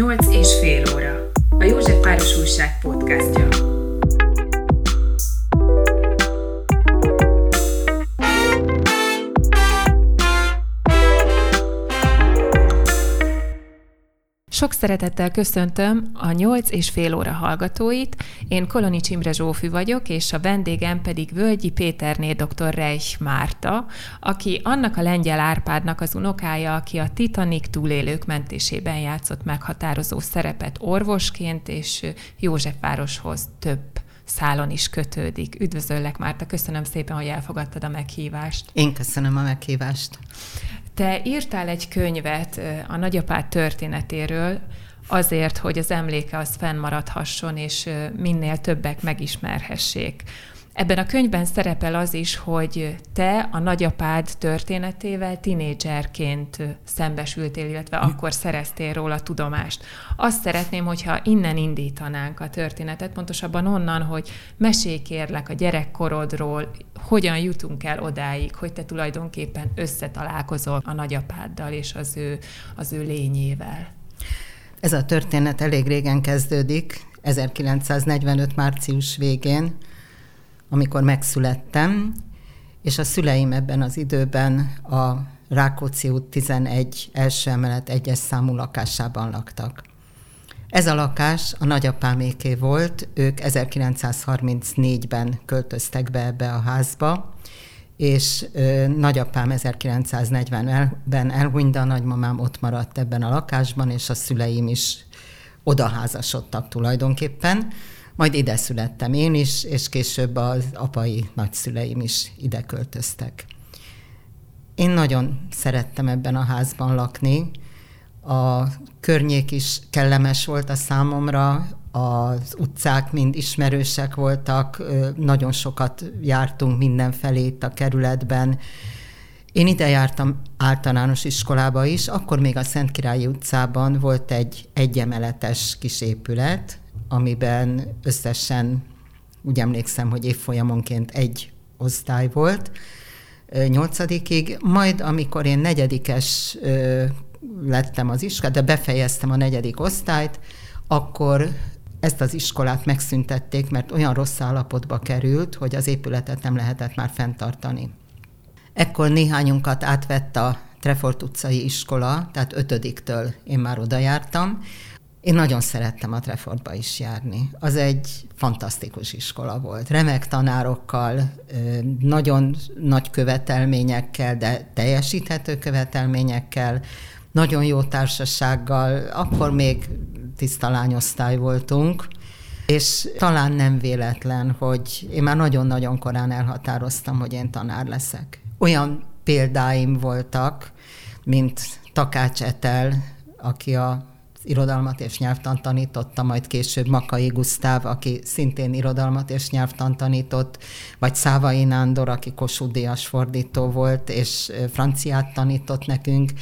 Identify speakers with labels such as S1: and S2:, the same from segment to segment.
S1: 8 és fél óra. A József Páros Újság podcastja. Sok szeretettel köszöntöm a 8 és fél óra hallgatóit. Én Koloni Csimre Zsófű vagyok, és a vendégem pedig Völgyi Péterné dr. Reich Márta, aki annak a lengyel Árpádnak az unokája, aki a Titanic túlélők mentésében játszott meghatározó szerepet orvosként, és Józsefvároshoz több szálon is kötődik. Üdvözöllek, Márta, köszönöm szépen, hogy elfogadtad a meghívást.
S2: Én köszönöm a meghívást.
S1: Te írtál egy könyvet a nagyapád történetéről, azért, hogy az emléke az fennmaradhasson, és minél többek megismerhessék. Ebben a könyvben szerepel az is, hogy te a nagyapád történetével tinédzserként szembesültél, illetve akkor szereztél róla tudomást. Azt szeretném, hogyha innen indítanánk a történetet, pontosabban onnan, hogy mesélj kérlek a gyerekkorodról, hogyan jutunk el odáig, hogy te tulajdonképpen összetalálkozol a nagyapáddal és az ő, az ő lényével.
S2: Ez a történet elég régen kezdődik, 1945. március végén, amikor megszülettem, és a szüleim ebben az időben a Rákóczi út 11 első emelet egyes számú lakásában laktak. Ez a lakás a nagyapáméké volt, ők 1934-ben költöztek be ebbe a házba, és ö, nagyapám 1940-ben elhunyt, a nagymamám ott maradt ebben a lakásban, és a szüleim is odaházasodtak tulajdonképpen. Majd ide születtem én is, és később az apai nagyszüleim is ide költöztek. Én nagyon szerettem ebben a házban lakni. A környék is kellemes volt a számomra, az utcák mind ismerősek voltak, nagyon sokat jártunk mindenfelé itt a kerületben. Én ide jártam általános iskolába is, akkor még a Szentkirályi utcában volt egy egyemeletes kis épület, amiben összesen úgy emlékszem, hogy évfolyamonként egy osztály volt, nyolcadikig, majd amikor én negyedikes lettem az iskolát, de befejeztem a negyedik osztályt, akkor ezt az iskolát megszüntették, mert olyan rossz állapotba került, hogy az épületet nem lehetett már fenntartani. Ekkor néhányunkat átvett a Trefort utcai iskola, tehát ötödiktől én már oda jártam, én nagyon szerettem a Trefordba is járni. Az egy fantasztikus iskola volt. Remek tanárokkal, nagyon nagy követelményekkel, de teljesíthető követelményekkel, nagyon jó társasággal, akkor még tiszta lányosztály voltunk, és talán nem véletlen, hogy én már nagyon-nagyon korán elhatároztam, hogy én tanár leszek. Olyan példáim voltak, mint Takács Etel, aki a irodalmat és nyelvtan tanította, majd később Makai Gusztáv, aki szintén irodalmat és nyelvtan tanított, vagy Szávai Nándor, aki Kossuth fordító volt, és franciát tanított nekünk.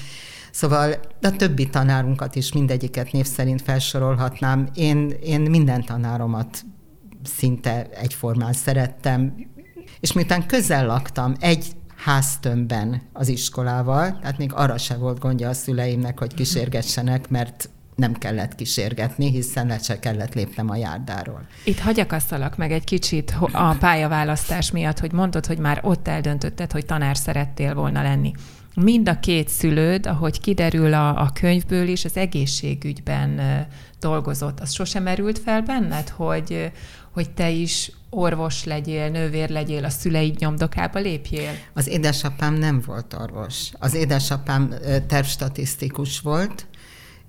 S2: Szóval a többi tanárunkat is mindegyiket név szerint felsorolhatnám. Én, én minden tanáromat szinte egyformán szerettem, és miután közel laktam, egy háztömbben az iskolával, tehát még arra se volt gondja a szüleimnek, hogy kísérgessenek, mert nem kellett kísérgetni, hiszen le se kellett lépnem a járdáról.
S1: Itt hagyakasztalak meg egy kicsit a pályaválasztás miatt, hogy mondod, hogy már ott eldöntötted, hogy tanár szerettél volna lenni. Mind a két szülőd, ahogy kiderül a, a könyvből is, az egészségügyben dolgozott. Az sosem merült fel benned, hogy, hogy te is orvos legyél, nővér legyél, a szüleid nyomdokába lépjél?
S2: Az édesapám nem volt orvos. Az édesapám tervstatisztikus volt,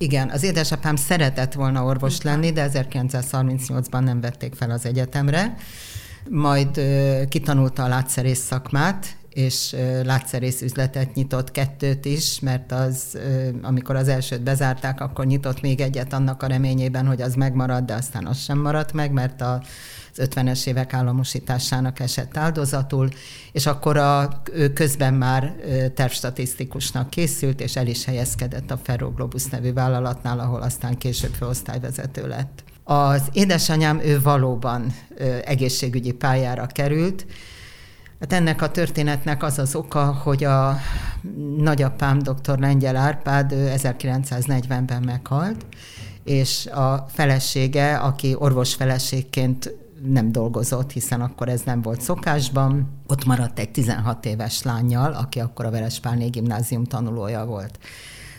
S2: igen, az édesapám szeretett volna orvos lenni, de 1938-ban nem vették fel az egyetemre. Majd kitanulta a látszerész szakmát, és látszerész üzletet nyitott kettőt is, mert az, amikor az elsőt bezárták, akkor nyitott még egyet annak a reményében, hogy az megmarad, de aztán az sem maradt meg, mert a 50-es évek államosításának esett áldozatul, és akkor a, ő közben már tervstatisztikusnak készült, és el is helyezkedett a Ferroglobus nevű vállalatnál, ahol aztán később főosztályvezető lett. Az édesanyám, ő valóban egészségügyi pályára került, Hát ennek a történetnek az az oka, hogy a nagyapám, dr. Lengyel Árpád, ő 1940-ben meghalt, és a felesége, aki orvos feleségként nem dolgozott, hiszen akkor ez nem volt szokásban. Ott maradt egy 16 éves lányjal, aki akkor a Verespálné gimnázium tanulója volt.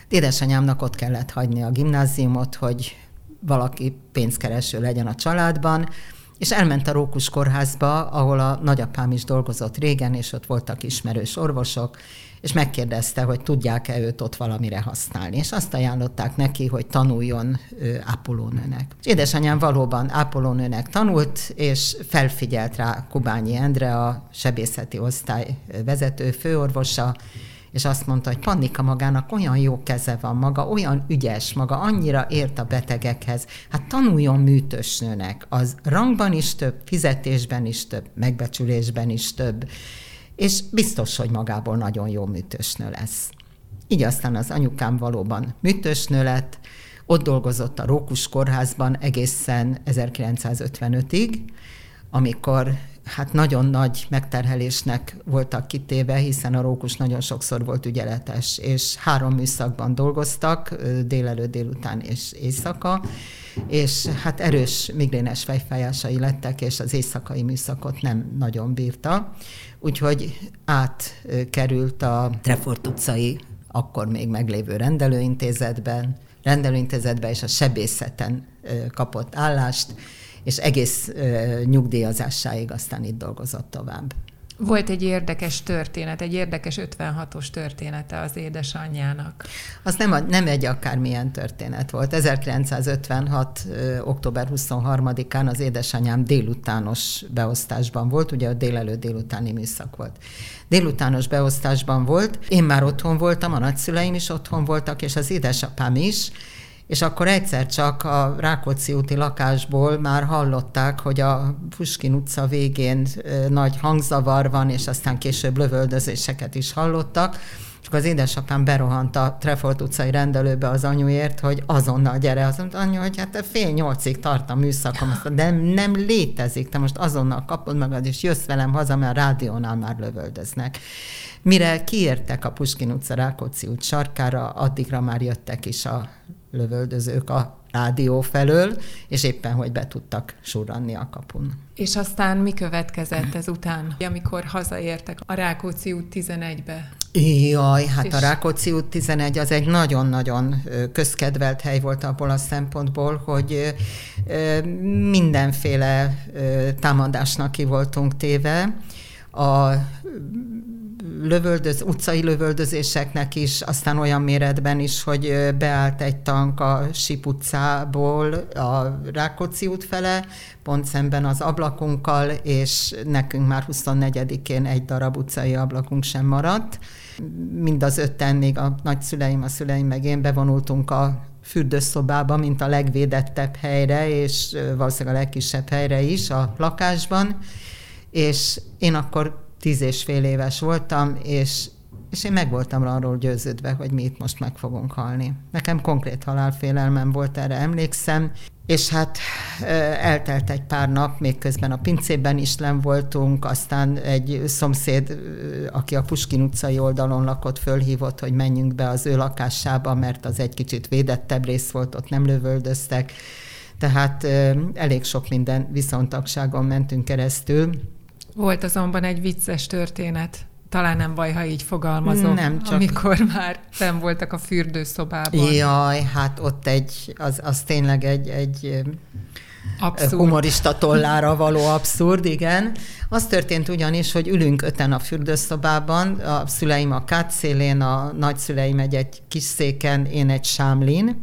S2: Édesanyámnak ott kellett hagyni a gimnáziumot, hogy valaki pénzkereső legyen a családban, és elment a Rókus kórházba, ahol a nagyapám is dolgozott régen, és ott voltak ismerős orvosok, és megkérdezte, hogy tudják-e őt ott valamire használni. És azt ajánlották neki, hogy tanuljon ápolónőnek. És édesanyám valóban ápolónőnek tanult, és felfigyelt rá Kubányi Endre, a sebészeti osztály vezető főorvosa, és azt mondta, hogy Pannika magának olyan jó keze van maga, olyan ügyes maga, annyira ért a betegekhez. Hát tanuljon műtősnőnek, az rangban is több, fizetésben is több, megbecsülésben is több, és biztos, hogy magából nagyon jó műtősnő lesz. Így aztán az anyukám valóban műtősnő lett, ott dolgozott a Rókus kórházban egészen 1955-ig, amikor hát nagyon nagy megterhelésnek voltak kitéve, hiszen a rókus nagyon sokszor volt ügyeletes, és három műszakban dolgoztak, délelőtt, délután és éjszaka, és hát erős migrénes fejfájásai lettek, és az éjszakai műszakot nem nagyon bírta, úgyhogy átkerült a Trefort utcai, akkor még meglévő rendelőintézetben, rendelőintézetben és a sebészeten kapott állást, és egész nyugdíjazásáig aztán itt dolgozott tovább.
S1: Volt egy érdekes történet, egy érdekes 56-os története az édesanyjának.
S2: Az nem, nem egy akármilyen történet volt. 1956. október 23-án az édesanyám délutános beosztásban volt, ugye a délelőtt délutáni műszak volt. Délutános beosztásban volt, én már otthon voltam, a nagyszüleim is otthon voltak, és az édesapám is, és akkor egyszer csak a Rákóczi úti lakásból már hallották, hogy a Puskin utca végén nagy hangzavar van, és aztán később lövöldözéseket is hallottak, és akkor az édesapám berohant a Trefort utcai rendelőbe az anyuért, hogy azonnal gyere. Azt mondta, anyu, hogy hát fél nyolcig tart a műszakom, azt de nem létezik, te most azonnal kapod magad, és jössz velem haza, mert a rádiónál már lövöldöznek. Mire kiértek a Puskin utca Rákóczi út sarkára, addigra már jöttek is a lövöldözők a rádió felől, és éppen, hogy be tudtak surranni a kapun.
S1: És aztán mi következett ezután, amikor hazaértek a Rákóczi út 11-be?
S2: Jaj, hát és... a Rákóczi út 11 az egy nagyon-nagyon közkedvelt hely volt abból a szempontból, hogy mindenféle támadásnak ki voltunk téve. A lövöldöz, utcai lövöldözéseknek is, aztán olyan méretben is, hogy beállt egy tank a Sip utcából a Rákóczi út fele, pont szemben az ablakunkkal, és nekünk már 24-én egy darab utcai ablakunk sem maradt. Mind az ötten, még a nagyszüleim, a szüleim meg én bevonultunk a fürdőszobába, mint a legvédettebb helyre, és valószínűleg a legkisebb helyre is a lakásban, és én akkor tíz és fél éves voltam, és, és én meg voltam arról győződve, hogy mi itt most meg fogunk halni. Nekem konkrét halálfélelmem volt, erre emlékszem, és hát eltelt egy pár nap, még közben a pincében is nem voltunk, aztán egy szomszéd, aki a Puskin utcai oldalon lakott, fölhívott, hogy menjünk be az ő lakásába, mert az egy kicsit védettebb rész volt, ott nem lövöldöztek. Tehát elég sok minden viszontagságon mentünk keresztül,
S1: volt azonban egy vicces történet, talán nem baj, ha így fogalmazom, nem, csak... amikor már nem voltak a fürdőszobában.
S2: Jaj, hát ott egy, az, az tényleg egy, egy abszurd. humorista tollára való abszurd, igen. Az történt ugyanis, hogy ülünk öten a fürdőszobában, a szüleim a kátszélén, a nagyszüleim egy, egy kis széken, én egy sámlin,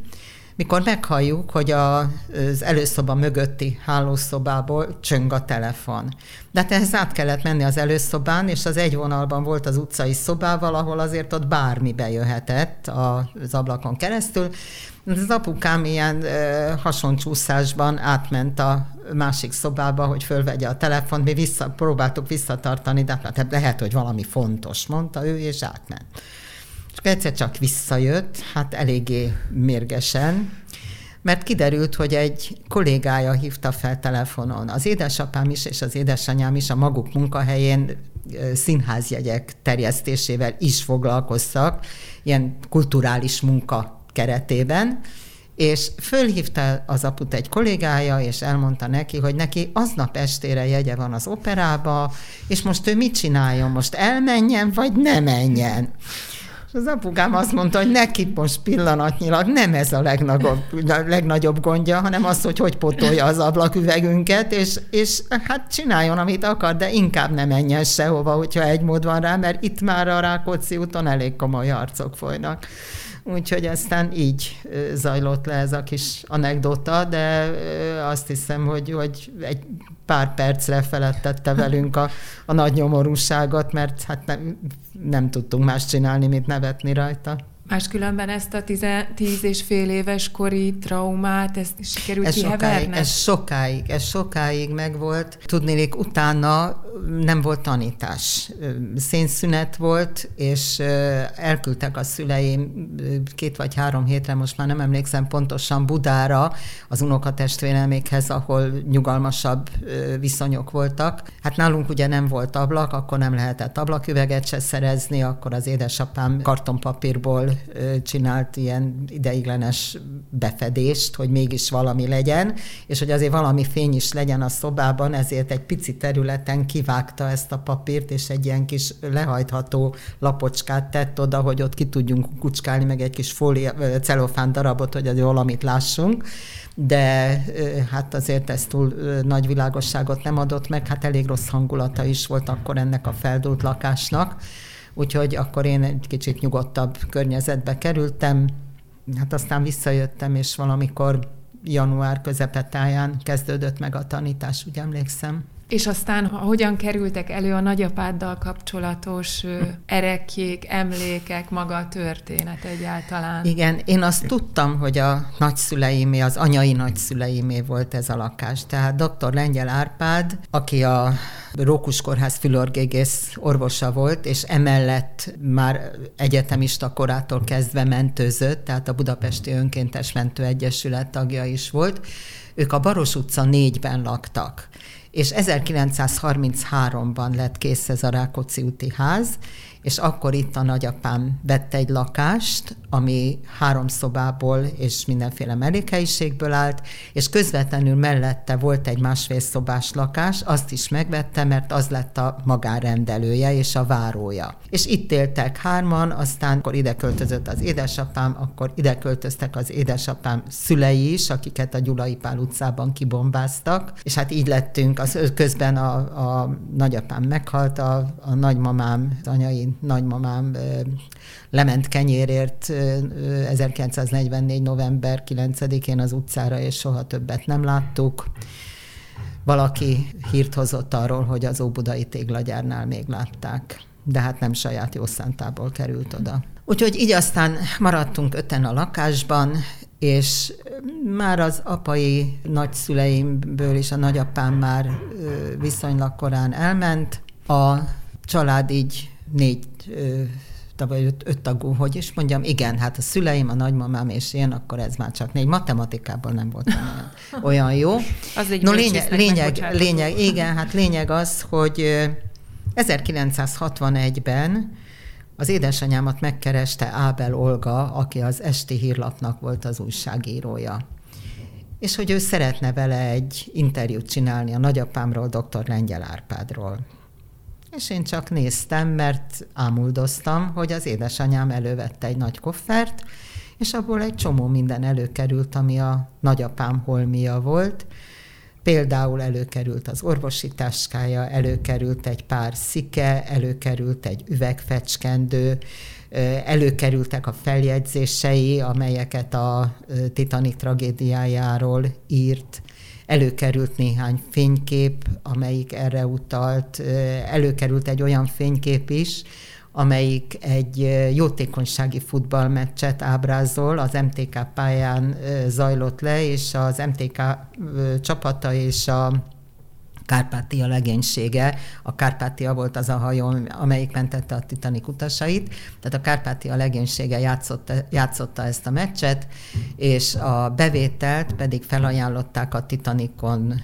S2: mikor meghalljuk, hogy a, az előszoba mögötti hálószobából csöng a telefon. De hát ehhez át kellett menni az előszobán, és az egy vonalban volt az utcai szobával, ahol azért ott bármi bejöhetett az ablakon keresztül. Az apukám ilyen ö, hasoncsúszásban átment a másik szobába, hogy fölvegye a telefont, mi vissza, próbáltuk visszatartani, de hát lehet, hogy valami fontos, mondta ő, és átment. Egyszer csak visszajött, hát eléggé mérgesen, mert kiderült, hogy egy kollégája hívta fel telefonon. Az édesapám is és az édesanyám is a maguk munkahelyén színházjegyek terjesztésével is foglalkoztak, ilyen kulturális munka keretében, és fölhívta az aput egy kollégája, és elmondta neki, hogy neki aznap estére jegye van az operába, és most ő mit csináljon? Most elmenjen, vagy ne menjen? Az apukám azt mondta, hogy neki most pillanatnyilag nem ez a legnagyobb, legnagyobb gondja, hanem az, hogy hogy potolja az ablaküvegünket, és, és hát csináljon, amit akar, de inkább nem menjen sehova, hogyha egy mód van rá, mert itt már a Rákóczi úton elég komoly harcok folynak. Úgyhogy aztán így zajlott le ez a kis anekdota, de azt hiszem, hogy, hogy egy pár percre felettette velünk a, a nagy nyomorúságot, mert hát nem, nem tudtunk más csinálni, mint nevetni rajta.
S1: Máskülönben ezt a tize, tíz és fél éves kori traumát, ezt sikerült
S2: ez sokáig, ez sokáig, ez sokáig megvolt. Tudnélik, utána nem volt tanítás. Szénszünet volt, és elküldtek a szüleim két vagy három hétre, most már nem emlékszem pontosan, Budára, az unokatestvéremékhez, ahol nyugalmasabb viszonyok voltak. Hát nálunk ugye nem volt ablak, akkor nem lehetett ablaküveget se szerezni, akkor az édesapám kartonpapírból csinált ilyen ideiglenes befedést, hogy mégis valami legyen, és hogy azért valami fény is legyen a szobában, ezért egy pici területen kivágta ezt a papírt, és egy ilyen kis lehajtható lapocskát tett oda, hogy ott ki tudjunk kucskálni, meg egy kis fólia, celofán darabot, hogy azért valamit lássunk. De hát azért ez túl nagy világosságot nem adott meg, hát elég rossz hangulata is volt akkor ennek a feldult lakásnak, úgyhogy akkor én egy kicsit nyugodtabb környezetbe kerültem, hát aztán visszajöttem, és valamikor január közepetáján kezdődött meg a tanítás, úgy emlékszem.
S1: És aztán hogyan kerültek elő a nagyapáddal kapcsolatos erekjék, emlékek, maga a történet egyáltalán?
S2: Igen, én azt tudtam, hogy a nagyszüleimé, az anyai nagyszüleimé volt ez a lakás. Tehát dr. Lengyel Árpád, aki a Rókus Kórház fülorgégész orvosa volt, és emellett már egyetemista korától kezdve mentőzött, tehát a Budapesti Önkéntes Mentőegyesület tagja is volt. Ők a Baros utca négyben laktak és 1933-ban lett kész ez a Rákóczi úti ház, és akkor itt a nagyapám vette egy lakást, ami három szobából és mindenféle mellékhelyiségből állt, és közvetlenül mellette volt egy másfél szobás lakás, azt is megvette, mert az lett a magárendelője és a várója. És itt éltek hárman, aztán akkor ide költözött az édesapám, akkor ide költöztek az édesapám szülei is, akiket a Gyulai Pál utcában kibombáztak, és hát így lettünk, az közben a, a nagyapám meghalt, a, a nagymamám, az anyai nagymamám lement kenyérért 1944. november 9-én az utcára, és soha többet nem láttuk. Valaki hírt hozott arról, hogy az Óbudai téglagyárnál még látták, de hát nem saját jó szántából került oda. Úgyhogy így aztán maradtunk öten a lakásban, és már az apai nagyszüleimből és a nagyapám már viszonylag korán elment. A család így négy vagy öt, öt tagú, hogy is mondjam, igen, hát a szüleim, a nagymamám és én, akkor ez már csak négy. Matematikában nem volt olyan, olyan jó.
S1: Az egy
S2: no, lényeg, lényeg, lényeg, igen, hát lényeg az, hogy 1961-ben az édesanyámat megkereste Ábel Olga, aki az Esti Hírlapnak volt az újságírója. És hogy ő szeretne vele egy interjút csinálni a nagyapámról, dr. Lengyel Árpádról. És én csak néztem, mert ámuldoztam, hogy az édesanyám elővette egy nagy koffert, és abból egy csomó minden előkerült, ami a nagyapám holmia volt. Például előkerült az orvosi táskája, előkerült egy pár szike, előkerült egy üvegfecskendő, előkerültek a feljegyzései, amelyeket a Titanic tragédiájáról írt, előkerült néhány fénykép, amelyik erre utalt, előkerült egy olyan fénykép is, amelyik egy jótékonysági futballmeccset ábrázol, az MTK pályán zajlott le, és az MTK csapata és a Kárpátia legénysége. A Kárpátia volt az a hajó, amelyik mentette a Titanic utasait. Tehát a Kárpátia legénysége játszotta, játszotta ezt a meccset, és a bevételt pedig felajánlották a Titanicon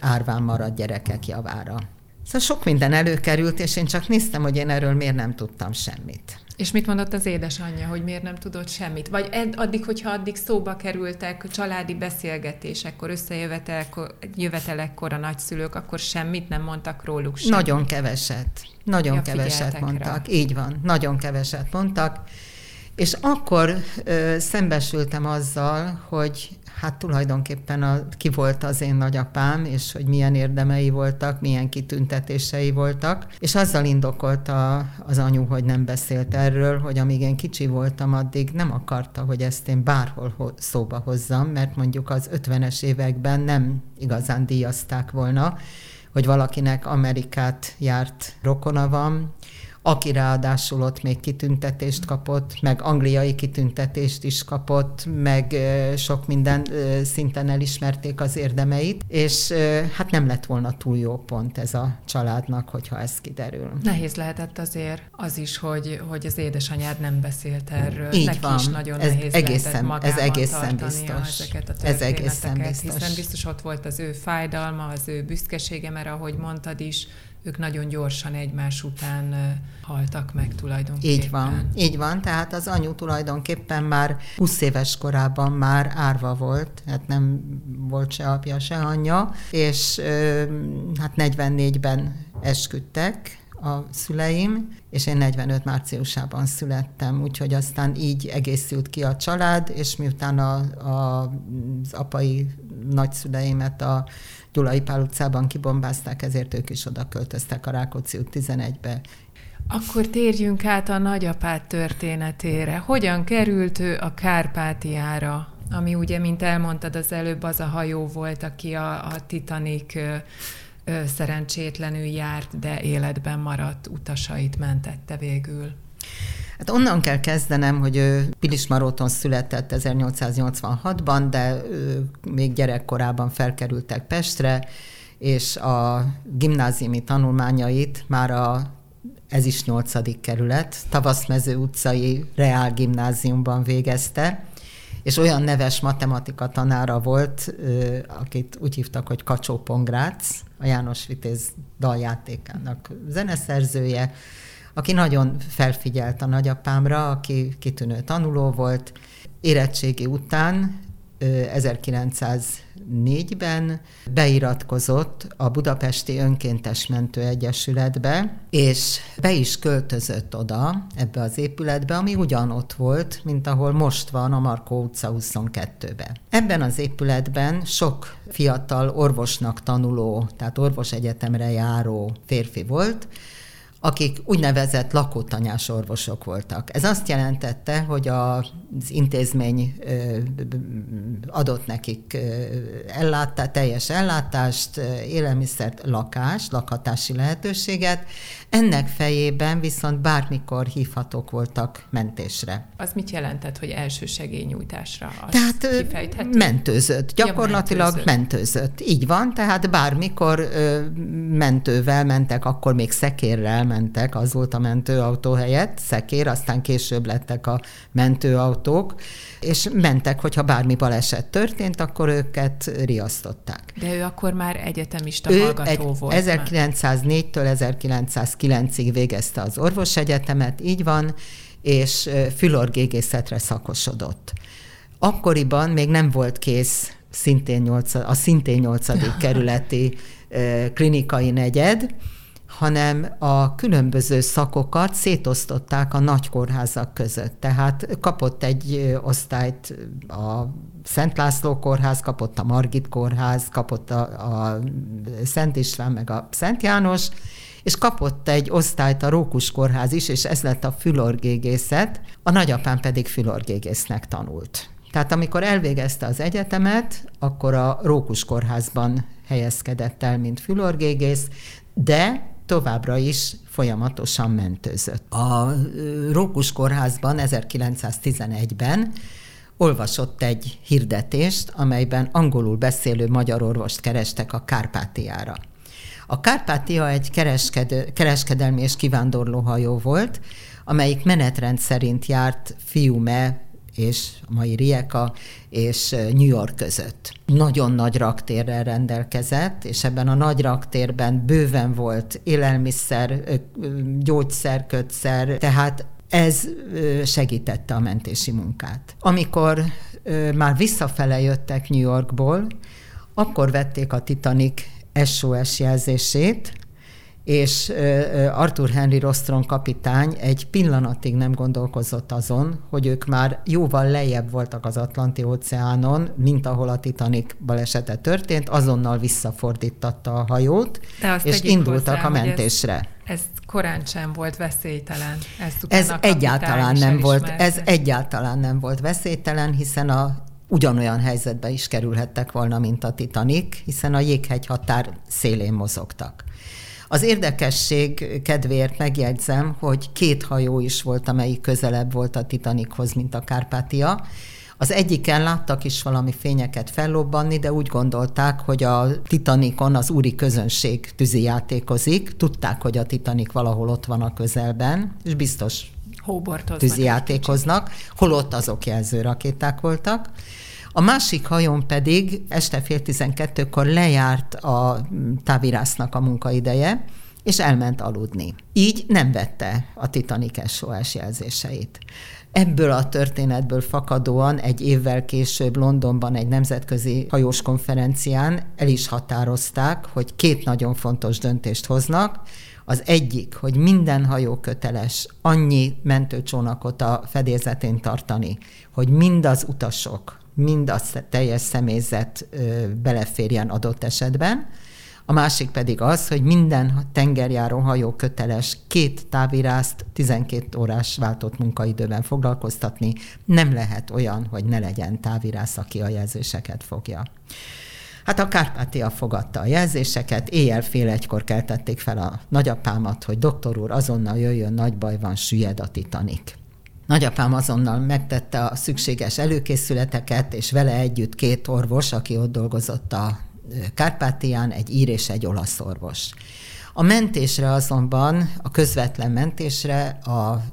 S2: árván maradt gyerekek javára. Szóval sok minden előkerült, és én csak néztem, hogy én erről miért nem tudtam semmit.
S1: És mit mondott az édesanyja, hogy miért nem tudott semmit? Vagy ed, addig, hogyha addig szóba kerültek családi beszélgetésekkor, összejövetelekkor a nagyszülők, akkor semmit nem mondtak róluk semmit?
S2: Nagyon keveset. Nagyon ja, keveset mondtak. Rá. Így van, nagyon keveset mondtak. És akkor ö, szembesültem azzal, hogy hát tulajdonképpen a, ki volt az én nagyapám, és hogy milyen érdemei voltak, milyen kitüntetései voltak, és azzal indokolta az anyu, hogy nem beszélt erről, hogy amíg én kicsi voltam, addig nem akarta, hogy ezt én bárhol szóba hozzam, mert mondjuk az 50-es években nem igazán díjazták volna, hogy valakinek Amerikát járt rokona van, aki ráadásul ott még kitüntetést kapott, meg angliai kitüntetést is kapott, meg sok minden szinten elismerték az érdemeit, és hát nem lett volna túl jó pont ez a családnak, hogyha ez kiderül.
S1: Nehéz lehetett azért az is, hogy, hogy az édesanyád nem beszélt erről.
S2: Így Neki van. is nagyon ez nehéz egészen, lehetett ez egészen biztos.
S1: ezeket a ez egészen biztos. Hiszen biztos ott volt az ő fájdalma, az ő büszkesége, mert ahogy mondtad is, ők nagyon gyorsan egymás után haltak meg tulajdonképpen.
S2: Így van, így van, tehát az anyu tulajdonképpen már 20 éves korában már árva volt, hát nem volt se apja, se anyja, és hát 44-ben esküdtek, a szüleim, és én 45 márciusában születtem, úgyhogy aztán így egészült ki a család, és miután a, a, az apai nagyszüleimet a Gyulai Pál utcában kibombázták, ezért ők is oda költöztek a Rákóczi út 11-be.
S1: Akkor térjünk át a nagyapád történetére. Hogyan került ő a Kárpátiára, ami ugye, mint elmondtad az előbb, az a hajó volt, aki a, a Titanic ö, szerencsétlenül járt, de életben maradt utasait mentette végül.
S2: Hát onnan kell kezdenem, hogy ő Pilismaróton született 1886-ban, de még gyerekkorában felkerültek Pestre, és a gimnáziumi tanulmányait már a ez is nyolcadik kerület, Tavaszmező utcai Reál Gimnáziumban végezte, és olyan neves matematika tanára volt, akit úgy hívtak, hogy Kacsó Pongrác, a János Vitéz daljátékának zeneszerzője, aki nagyon felfigyelt a nagyapámra, aki kitűnő tanuló volt. Érettségi után 1904-ben beiratkozott a Budapesti Önkéntes Mentő Egyesületbe, és be is költözött oda, ebbe az épületbe, ami ugyanott volt, mint ahol most van a Markó utca 22-ben. Ebben az épületben sok fiatal orvosnak tanuló, tehát orvosegyetemre járó férfi volt, akik úgynevezett lakótanyás orvosok voltak. Ez azt jelentette, hogy az intézmény adott nekik ellátá, teljes ellátást, élelmiszert, lakást, lakhatási lehetőséget, ennek fejében viszont bármikor hívhatók voltak mentésre.
S1: Az mit jelentett, hogy első segélynyújtásra?
S2: tehát mentőzött, gyakorlatilag ja, mentőzött. mentőzött. Így van, tehát bármikor mentővel mentek, akkor még szekérrel mentek, az volt a mentőautó helyett, szekér, aztán később lettek a mentőautók, és mentek, hogyha bármi baleset történt, akkor őket riasztották.
S1: De ő akkor már egyetemista ő hallgató egy, volt.
S2: 1904-től 1909-ig végezte az orvosegyetemet, így van, és fülorgégészetre szakosodott. Akkoriban még nem volt kész szintén 8, a szintén 8. kerületi klinikai negyed, hanem a különböző szakokat szétosztották a nagy kórházak között. Tehát kapott egy osztályt a Szent László kórház, kapott a Margit kórház, kapott a, a Szent István, meg a Szent János, és kapott egy osztályt a Rókus kórház is, és ez lett a fülorgégészet, a nagyapám pedig fülorgégésznek tanult. Tehát amikor elvégezte az egyetemet, akkor a Rókus kórházban helyezkedett el, mint fülorgégész, de továbbra is folyamatosan mentőzött. A Rókus kórházban 1911-ben olvasott egy hirdetést, amelyben angolul beszélő magyar orvost kerestek a Kárpátiára. A Kárpátia egy kereskedő, kereskedelmi és kivándorlóhajó volt, amelyik menetrend szerint járt Fiume és a mai Rijeka és New York között. Nagyon nagy raktérrel rendelkezett, és ebben a nagy raktérben bőven volt élelmiszer, gyógyszer, kötszer, tehát ez segítette a mentési munkát. Amikor már visszafele jöttek New Yorkból, akkor vették a Titanic SOS jelzését, és Arthur Henry Rostron kapitány egy pillanatig nem gondolkozott azon, hogy ők már jóval lejjebb voltak az Atlanti óceánon, mint ahol a Titanic balesete történt, azonnal visszafordítatta a hajót, és indultak hozzá, a mentésre.
S1: Ez, ez korán sem volt veszélytelen.
S2: ez egyáltalán nem volt, ez egyáltalán nem volt veszélytelen, hiszen a ugyanolyan helyzetbe is kerülhettek volna, mint a Titanic, hiszen a jéghegy határ szélén mozogtak. Az érdekesség kedvéért megjegyzem, hogy két hajó is volt, amelyik közelebb volt a Titanichoz, mint a Kárpátia. Az egyiken láttak is valami fényeket fellobbanni, de úgy gondolták, hogy a Titanicon az úri közönség tűzi játékozik. Tudták, hogy a Titanic valahol ott van a közelben, és biztos tűzi játékoznak, holott azok jelző rakéták voltak. A másik hajón pedig este fél tizenkettőkor lejárt a távirásznak a munkaideje, és elment aludni. Így nem vette a Titanic SOS jelzéseit. Ebből a történetből fakadóan egy évvel később Londonban egy nemzetközi hajós konferencián el is határozták, hogy két nagyon fontos döntést hoznak. Az egyik, hogy minden hajó köteles annyi mentőcsónakot a fedélzetén tartani, hogy mind az utasok, mind a teljes személyzet beleférjen adott esetben. A másik pedig az, hogy minden tengerjáró hajó köteles két távirászt 12 órás váltott munkaidőben foglalkoztatni. Nem lehet olyan, hogy ne legyen távirász, aki a jelzéseket fogja. Hát a Kárpátia fogadta a jelzéseket, éjjel fél egykor keltették fel a nagyapámat, hogy doktor úr, azonnal jöjjön, nagy baj van, süllyed a Titanic. Nagyapám azonnal megtette a szükséges előkészületeket, és vele együtt két orvos, aki ott dolgozott a Kárpátián, egy ír és egy olasz orvos. A mentésre azonban, a közvetlen mentésre a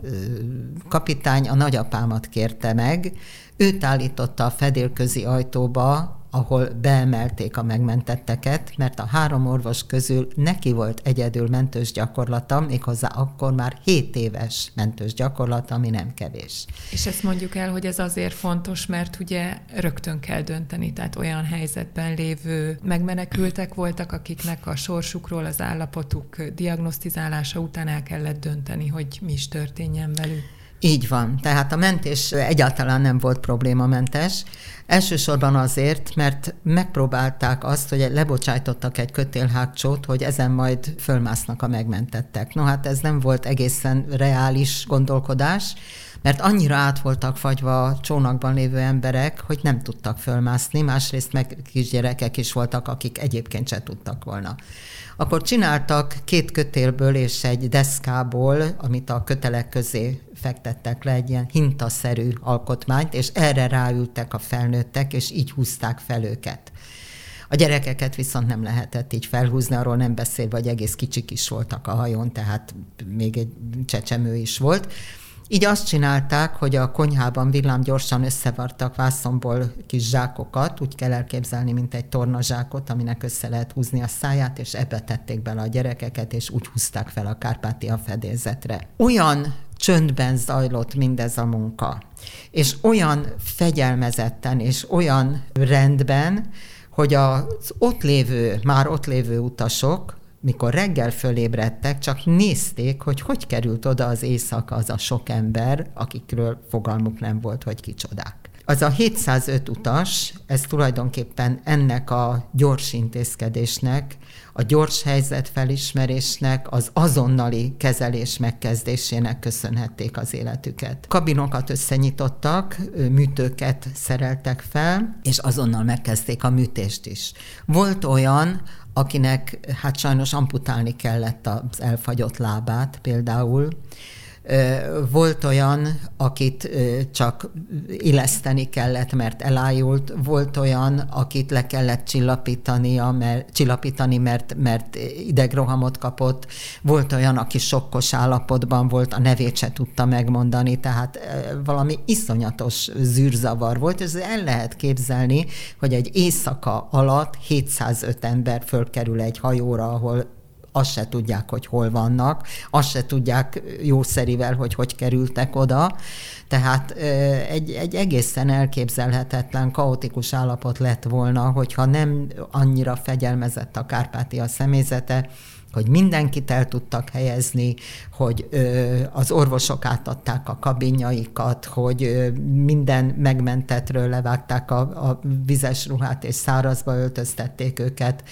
S2: kapitány a nagyapámat kérte meg, őt állította a fedélközi ajtóba ahol beemelték a megmentetteket, mert a három orvos közül neki volt egyedül mentős gyakorlata, méghozzá akkor már 7 éves mentős gyakorlata, ami nem kevés.
S1: És ezt mondjuk el, hogy ez azért fontos, mert ugye rögtön kell dönteni, tehát olyan helyzetben lévő megmenekültek voltak, akiknek a sorsukról, az állapotuk diagnosztizálása után el kellett dönteni, hogy mi is történjen velük.
S2: Így van. Tehát a mentés egyáltalán nem volt problémamentes. Elsősorban azért, mert megpróbálták azt, hogy lebocsájtottak egy kötélhágcsót, hogy ezen majd fölmásznak a megmentettek. No hát ez nem volt egészen reális gondolkodás, mert annyira át voltak fagyva a csónakban lévő emberek, hogy nem tudtak fölmászni, másrészt meg kisgyerekek is voltak, akik egyébként se tudtak volna. Akkor csináltak két kötélből és egy deszkából, amit a kötelek közé fektettek le egy ilyen hintaszerű alkotmányt, és erre ráültek a felnőttek, és így húzták fel őket. A gyerekeket viszont nem lehetett így felhúzni, arról nem beszélve, hogy egész kicsik is voltak a hajón, tehát még egy csecsemő is volt. Így azt csinálták, hogy a konyhában villám gyorsan összevartak vászomból kis zsákokat, úgy kell elképzelni, mint egy tornazsákot, aminek össze lehet húzni a száját, és ebbe tették bele a gyerekeket, és úgy húzták fel a Kárpátia fedélzetre. Olyan csöndben zajlott mindez a munka, és olyan fegyelmezetten, és olyan rendben, hogy az ott lévő, már ott lévő utasok mikor reggel fölébredtek, csak nézték, hogy hogy került oda az éjszaka az a sok ember, akikről fogalmuk nem volt, hogy kicsodák. Az a 705 utas, ez tulajdonképpen ennek a gyors intézkedésnek, a gyors helyzet felismerésnek, az azonnali kezelés megkezdésének köszönhették az életüket. Kabinokat összenyitottak, műtőket szereltek fel, és azonnal megkezdték a műtést is. Volt olyan, akinek hát sajnos amputálni kellett az elfagyott lábát például, volt olyan, akit csak illeszteni kellett, mert elájult, volt olyan, akit le kellett csillapítania, mert, csillapítani, mert, mert idegrohamot kapott, volt olyan, aki sokkos állapotban volt, a nevét se tudta megmondani, tehát valami iszonyatos zűrzavar volt, ez el lehet képzelni, hogy egy éjszaka alatt 705 ember fölkerül egy hajóra, ahol azt se tudják, hogy hol vannak, azt se tudják jószerivel, hogy hogy kerültek oda. Tehát egy, egy egészen elképzelhetetlen, kaotikus állapot lett volna, hogyha nem annyira fegyelmezett a Kárpátia személyzete, hogy mindenkit el tudtak helyezni, hogy ö, az orvosok átadták a kabinjaikat, hogy ö, minden megmentetről levágták a, a vizes ruhát, és szárazba öltöztették őket.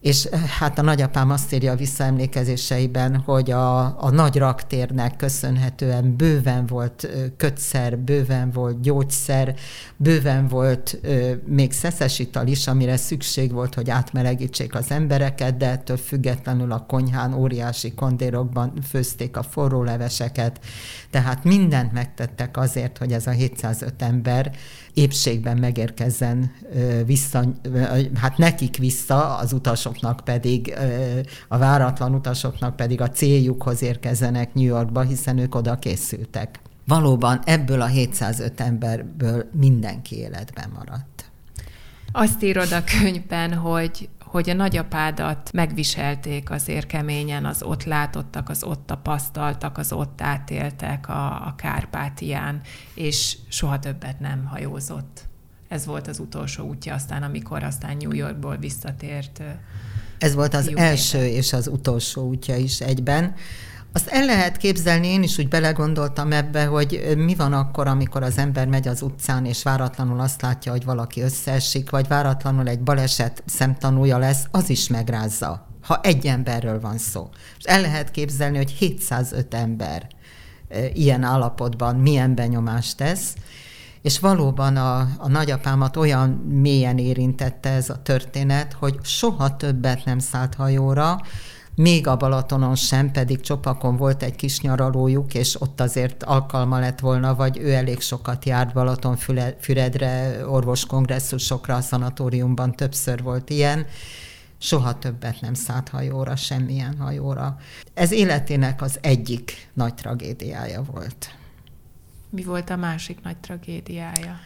S2: És eh, hát a nagyapám azt írja a visszaemlékezéseiben, hogy a, a nagy raktérnek köszönhetően bőven volt kötszer, bőven volt gyógyszer, bőven volt ö, még szeszes ital is, amire szükség volt, hogy átmelegítsék az embereket, de ettől függetlenül a konyhán óriási kondérokban főzték a forró leveseket. Tehát mindent megtettek azért, hogy ez a 705 ember épségben megérkezzen vissza, hát nekik vissza, az utasoknak pedig, a váratlan utasoknak pedig a céljukhoz érkezzenek New Yorkba, hiszen ők oda készültek. Valóban ebből a 705 emberből mindenki életben maradt.
S1: Azt írod a könyvben, hogy hogy a nagyapádat megviselték azért keményen, az ott látottak, az ott tapasztaltak, az ott átéltek a, a Kárpátián, és soha többet nem hajózott. Ez volt az utolsó útja aztán, amikor aztán New Yorkból visszatért.
S2: Ez volt az első és az utolsó útja is egyben. Azt el lehet képzelni, én is úgy belegondoltam ebbe, hogy mi van akkor, amikor az ember megy az utcán, és váratlanul azt látja, hogy valaki összeesik, vagy váratlanul egy baleset szemtanúja lesz, az is megrázza, ha egy emberről van szó. És el lehet képzelni, hogy 705 ember ilyen állapotban milyen benyomást tesz, és valóban a, a nagyapámat olyan mélyen érintette ez a történet, hogy soha többet nem szállt hajóra, még a Balatonon sem, pedig Csopakon volt egy kis nyaralójuk, és ott azért alkalma lett volna, vagy ő elég sokat járt Balatonfüredre, orvoskongresszus,okra a szanatóriumban többször volt ilyen, soha többet nem szállt hajóra, semmilyen hajóra. Ez életének az egyik nagy tragédiája volt.
S1: Mi volt a másik nagy tragédiája?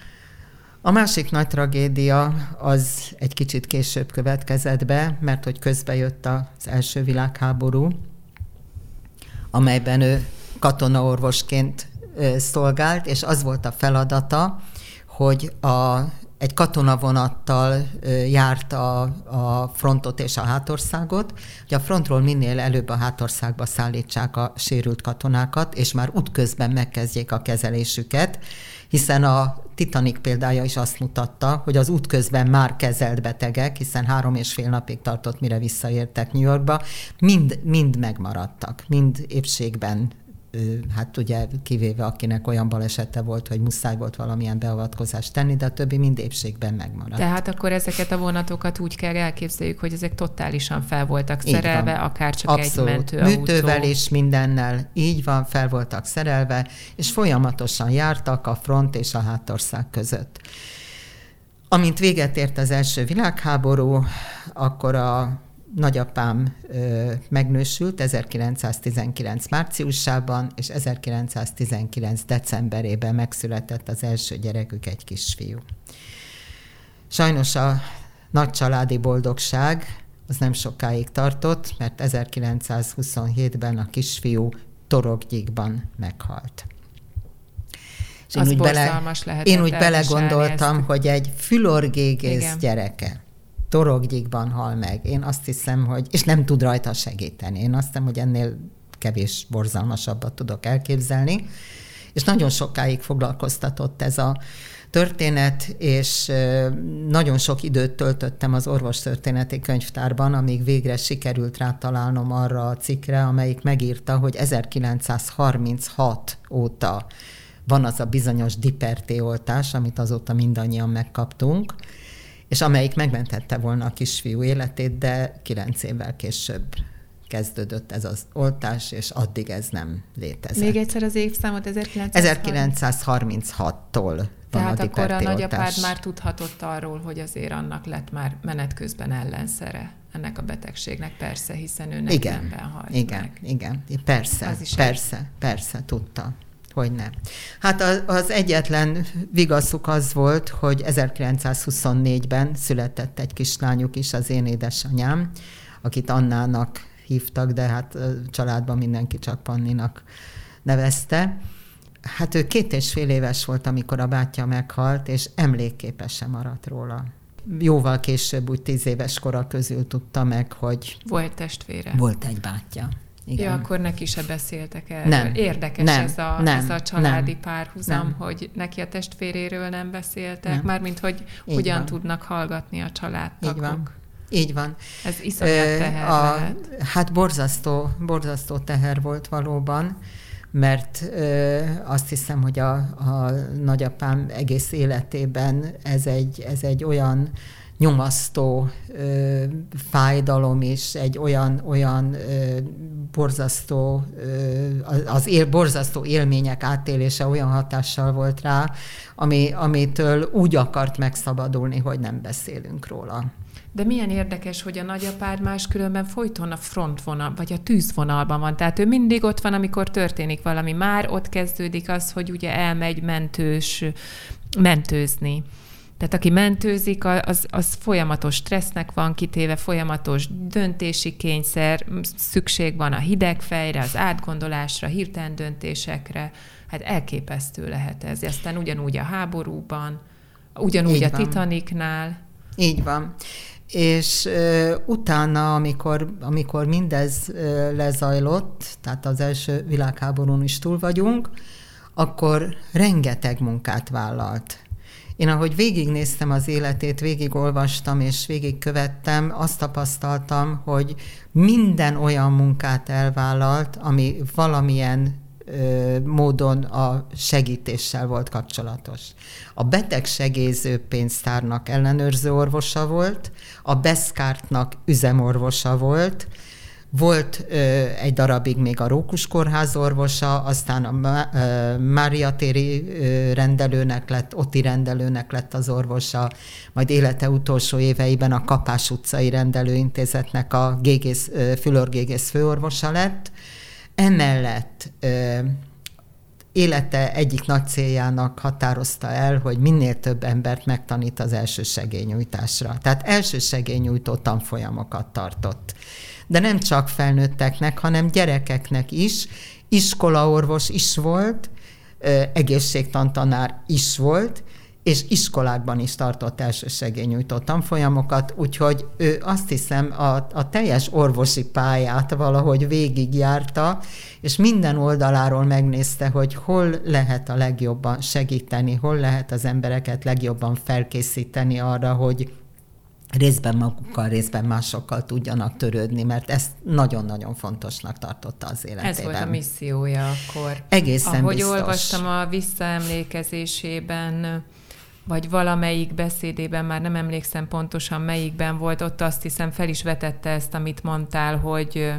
S2: A másik nagy tragédia az egy kicsit később következett be, mert hogy közbe jött az első világháború, amelyben ő katonaorvosként szolgált, és az volt a feladata, hogy a, egy katonavonattal járt a, a frontot és a hátországot, hogy a frontról minél előbb a hátországba szállítsák a sérült katonákat, és már útközben megkezdjék a kezelésüket, hiszen a Titanic példája is azt mutatta, hogy az útközben már kezelt betegek, hiszen három és fél napig tartott, mire visszaértek New Yorkba, mind, mind megmaradtak, mind épségben hát ugye kivéve akinek olyan balesete volt, hogy muszáj volt valamilyen beavatkozást tenni, de a többi mind épségben megmaradt.
S1: Tehát akkor ezeket a vonatokat úgy kell elképzeljük, hogy ezek totálisan fel voltak szerelve, akár csak Abszolút. egy mentőautó.
S2: Műtővel és mindennel így van, fel voltak szerelve, és folyamatosan jártak a front és a hátország között. Amint véget ért az első világháború, akkor a nagyapám ö, megnősült 1919 márciusában, és 1919 decemberében megszületett az első gyerekük, egy kisfiú. Sajnos a nagy családi boldogság az nem sokáig tartott, mert 1927-ben a kisfiú Toroggyikban meghalt.
S1: És én úgy, bele,
S2: én úgy belegondoltam, ezt. hogy egy fülorgégész gyereke, toroggyikban hal meg. Én azt hiszem, hogy, és nem tud rajta segíteni. Én azt hiszem, hogy ennél kevés borzalmasabbat tudok elképzelni. És nagyon sokáig foglalkoztatott ez a történet, és nagyon sok időt töltöttem az orvostörténeti könyvtárban, amíg végre sikerült rátalálnom arra a cikkre, amelyik megírta, hogy 1936 óta van az a bizonyos diperté oltás, amit azóta mindannyian megkaptunk, és amelyik megmentette volna a kisfiú életét, de kilenc évvel később kezdődött ez az oltás, és addig ez nem létezett.
S1: Még egyszer az évszámot
S2: 1936-tól
S1: Tehát a akkor a nagyapád már tudhatott arról, hogy azért annak lett már menet közben ellenszere ennek a betegségnek, persze, hiszen ő
S2: igen, halt Igen, meg. igen, persze, az is persze, egy... persze, tudta hogy nem. Hát az egyetlen vigaszuk az volt, hogy 1924-ben született egy kislányuk is, az én édesanyám, akit Annának hívtak, de hát családban mindenki csak Panninak nevezte. Hát ő két és fél éves volt, amikor a bátyja meghalt, és emlékképes sem maradt róla. Jóval később, úgy tíz éves kora közül tudta meg, hogy...
S1: Volt testvére.
S2: Volt egy bátyja.
S1: Igen. Ja, akkor neki se beszéltek erről. Nem. Érdekes nem. Ez, a, nem. ez a családi nem. párhuzam, nem. hogy neki a testvéréről nem beszéltek, nem. mármint hogy Így hogyan van. tudnak hallgatni a családtagok.
S2: Így van. Így van.
S1: Ez iszonyat teher a,
S2: Hát borzasztó, borzasztó teher volt valóban, mert ö, azt hiszem, hogy a, a nagyapám egész életében ez egy, ez egy olyan nyomasztó ö, fájdalom is, egy olyan, olyan ö, borzasztó, ö, az él, borzasztó élmények átélése olyan hatással volt rá, ami, amitől úgy akart megszabadulni, hogy nem beszélünk róla.
S1: De milyen érdekes, hogy a nagyapád más különben folyton a frontvonal, vagy a tűzvonalban van. Tehát ő mindig ott van, amikor történik valami. Már ott kezdődik az, hogy ugye elmegy mentős, mentőzni. Tehát aki mentőzik, az, az folyamatos stressznek van kitéve, folyamatos döntési kényszer, szükség van a hidegfejre, az átgondolásra, hirtelen döntésekre. Hát elképesztő lehet ez. Aztán ugyanúgy a háborúban, ugyanúgy Így a van. Titanicnál.
S2: Így van. És uh, utána, amikor, amikor mindez uh, lezajlott, tehát az első világháborún is túl vagyunk, akkor rengeteg munkát vállalt. Én ahogy végignéztem az életét, végigolvastam és végigkövettem, azt tapasztaltam, hogy minden olyan munkát elvállalt, ami valamilyen ö, módon a segítéssel volt kapcsolatos. A betegsegélyző pénztárnak ellenőrző orvosa volt, a Beszkártnak üzemorvosa volt, volt ö, egy darabig még a Rókus Kórház orvosa, aztán a ö, Mária téri rendelőnek lett, Oti rendelőnek lett az orvosa, majd élete utolsó éveiben a Kapás utcai rendelőintézetnek a gégész, ö, fülorgégész főorvosa lett. Emellett ö, élete egyik nagy céljának határozta el, hogy minél több embert megtanít az első segélynyújtásra. Tehát első segélynyújtó tanfolyamokat tartott de nem csak felnőtteknek, hanem gyerekeknek is. Iskolaorvos is volt, egészségtantanár is volt, és iskolákban is tartott elsősegélynyújtó tanfolyamokat, úgyhogy ő azt hiszem a, a teljes orvosi pályát valahogy végigjárta, és minden oldaláról megnézte, hogy hol lehet a legjobban segíteni, hol lehet az embereket legjobban felkészíteni arra, hogy részben magukkal, részben másokkal tudjanak törődni, mert ezt nagyon-nagyon fontosnak tartotta az életében.
S1: Ez volt a missziója akkor.
S2: Egészen
S1: Ahogy
S2: biztos.
S1: olvastam a visszaemlékezésében, vagy valamelyik beszédében, már nem emlékszem pontosan melyikben volt, ott azt hiszem fel is vetette ezt, amit mondtál, hogy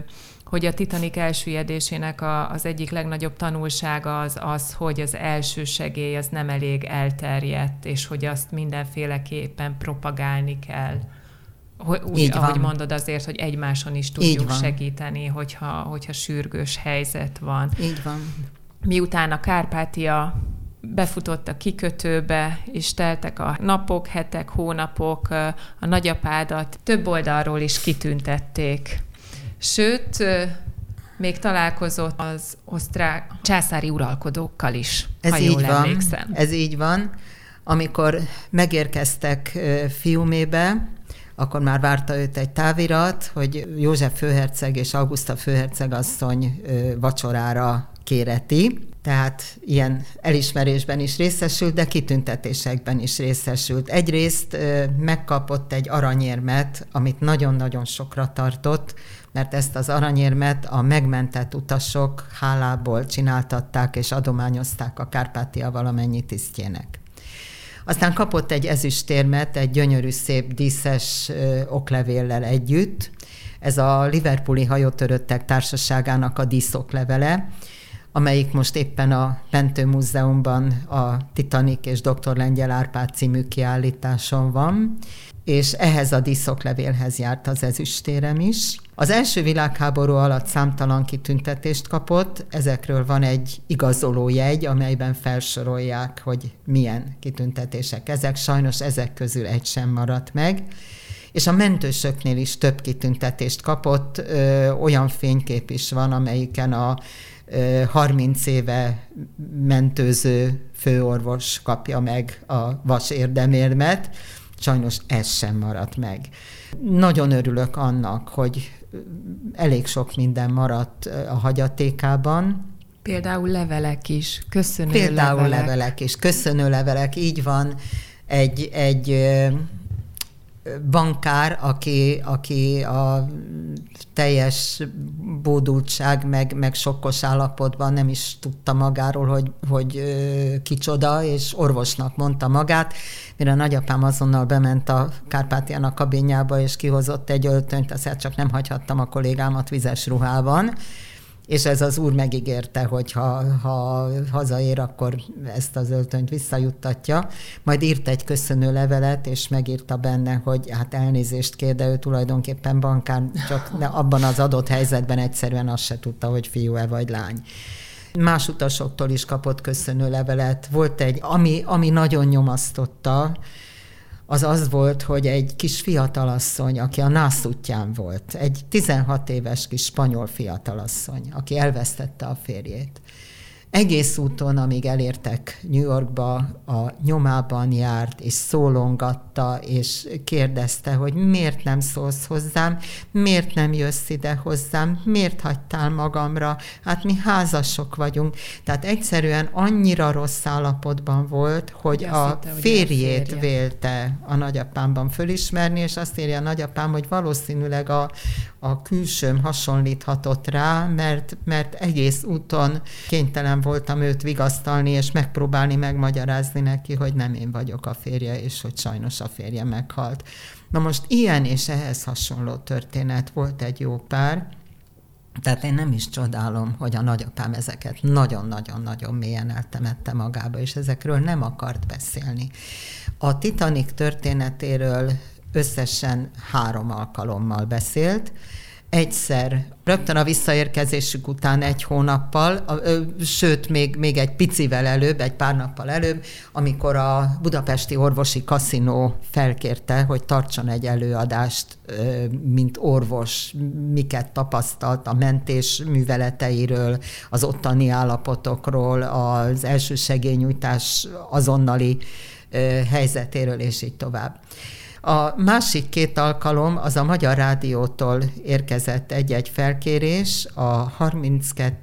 S1: hogy a Titanic elsüllyedésének a, az egyik legnagyobb tanulsága az az, hogy az első segély az nem elég elterjedt, és hogy azt mindenféleképpen propagálni kell. Úgy, Így ahogy van. mondod azért, hogy egymáson is tudjuk segíteni, hogyha, hogyha sürgős helyzet van.
S2: Így van.
S1: Miután a Kárpátia befutott a kikötőbe, és teltek a napok, hetek, hónapok, a nagyapádat több oldalról is kitüntették. Sőt, még találkozott az osztrák császári uralkodókkal is,
S2: ez
S1: ha
S2: így
S1: jól
S2: van,
S1: emlékszem.
S2: Ez így van. Amikor megérkeztek Fiumébe, akkor már várta őt egy távirat, hogy József főherceg és Augusta főherceg asszony vacsorára kéreti, tehát ilyen elismerésben is részesült, de kitüntetésekben is részesült. Egyrészt megkapott egy aranyérmet, amit nagyon-nagyon sokra tartott, mert ezt az aranyérmet a megmentett utasok hálából csináltatták és adományozták a Kárpátia valamennyi tisztjének. Aztán kapott egy ezüstérmet, egy gyönyörű szép díszes oklevéllel együtt. Ez a Liverpooli hajótöröttek társaságának a díszoklevele, amelyik most éppen a Mentő Múzeumban a Titanic és Dr. Lengyel Árpád című kiállításon van, és ehhez a díszoklevélhez járt az ezüstérem is. Az első világháború alatt számtalan kitüntetést kapott, ezekről van egy igazoló jegy, amelyben felsorolják, hogy milyen kitüntetések ezek. Sajnos ezek közül egy sem maradt meg és a mentősöknél is több kitüntetést kapott, ö, olyan fénykép is van, amelyiken a ö, 30 éve mentőző főorvos kapja meg a vas érdemérmet, sajnos ez sem maradt meg. Nagyon örülök annak, hogy elég sok minden maradt a hagyatékában,
S1: Például levelek is, köszönő
S2: Például
S1: levelek.
S2: levelek is, köszönő levelek, így van. Egy, egy bankár, aki, aki a teljes bódultság, meg, meg sokkos állapotban nem is tudta magáról, hogy, hogy kicsoda, és orvosnak mondta magát, mire a nagyapám azonnal bement a Kárpátiának kabinjába, és kihozott egy öltönyt, azt csak nem hagyhattam a kollégámat vizes ruhában, és ez az úr megígérte, hogy ha, ha hazaér, akkor ezt az öltönyt visszajuttatja. Majd írt egy köszönő levelet, és megírta benne, hogy hát elnézést kér, de ő tulajdonképpen bankár, csak abban az adott helyzetben egyszerűen azt se tudta, hogy fiú-e vagy lány. Más utasoktól is kapott köszönő levelet. Volt egy, ami, ami nagyon nyomasztotta, az az volt, hogy egy kis fiatalasszony, aki a nász útján volt, egy 16 éves kis spanyol fiatalasszony, aki elvesztette a férjét egész úton, amíg elértek New Yorkba, a nyomában járt, és szólongatta, és kérdezte, hogy miért nem szólsz hozzám, miért nem jössz ide hozzám, miért hagytál magamra, hát mi házasok vagyunk. Tehát egyszerűen annyira rossz állapotban volt, hogy a hitte, férjét a vélte a nagyapámban fölismerni, és azt írja a nagyapám, hogy valószínűleg a, a külsőm hasonlíthatott rá, mert, mert egész úton kénytelen voltam őt vigasztalni, és megpróbálni megmagyarázni neki, hogy nem én vagyok a férje, és hogy sajnos a férje meghalt. Na most ilyen és ehhez hasonló történet volt egy jó pár, tehát én nem is csodálom, hogy a nagyapám ezeket nagyon-nagyon-nagyon mélyen eltemette magába, és ezekről nem akart beszélni. A Titanic történetéről összesen három alkalommal beszélt, egyszer, rögtön a visszaérkezésük után egy hónappal, sőt, még, még egy picivel előbb, egy pár nappal előbb, amikor a Budapesti Orvosi Kaszinó felkérte, hogy tartson egy előadást, mint orvos, miket tapasztalt a mentés műveleteiről, az ottani állapotokról, az elsősegélynyújtás azonnali helyzetéről, és így tovább. A másik két alkalom az a Magyar Rádiótól érkezett egy-egy felkérés, a 32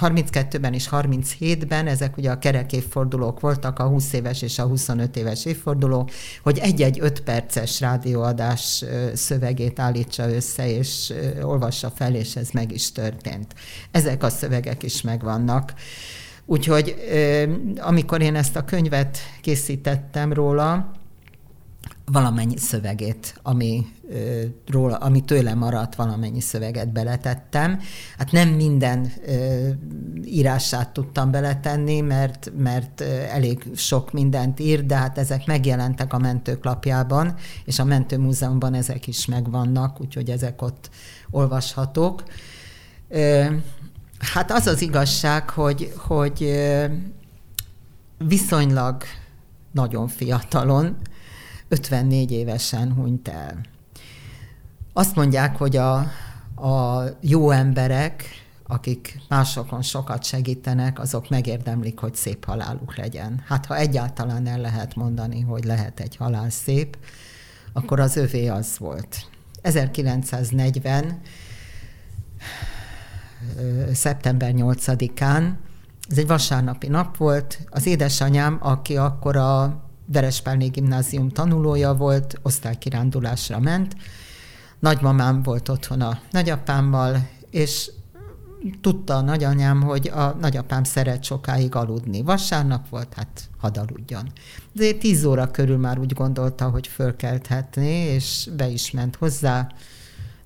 S2: 32-ben és 37-ben, ezek ugye a kerek évfordulók voltak, a 20 éves és a 25 éves évforduló, hogy egy-egy 5 perces rádióadás szövegét állítsa össze, és olvassa fel, és ez meg is történt. Ezek a szövegek is megvannak. Úgyhogy amikor én ezt a könyvet készítettem róla, valamennyi szövegét, ami, róla, ami tőle maradt, valamennyi szöveget beletettem. Hát nem minden írását tudtam beletenni, mert, mert elég sok mindent ír, de hát ezek megjelentek a mentőklapjában, és a Mentőmúzeumban ezek is megvannak, úgyhogy ezek ott olvashatók. Hát az az igazság, hogy, hogy viszonylag nagyon fiatalon, 54 évesen hunyt el. Azt mondják, hogy a, a jó emberek, akik másokon sokat segítenek, azok megérdemlik, hogy szép haláluk legyen. Hát ha egyáltalán el lehet mondani, hogy lehet egy halál szép, akkor az övé az volt. 1940. szeptember 8-án, ez egy vasárnapi nap volt, az édesanyám, aki akkor a Verespálné gimnázium tanulója volt, osztálykirándulásra ment. Nagymamám volt otthon a nagyapámmal, és tudta a nagyanyám, hogy a nagyapám szeret sokáig aludni. Vasárnap volt, hát hadd aludjon. De tíz óra körül már úgy gondolta, hogy fölkelthetné, és be is ment hozzá,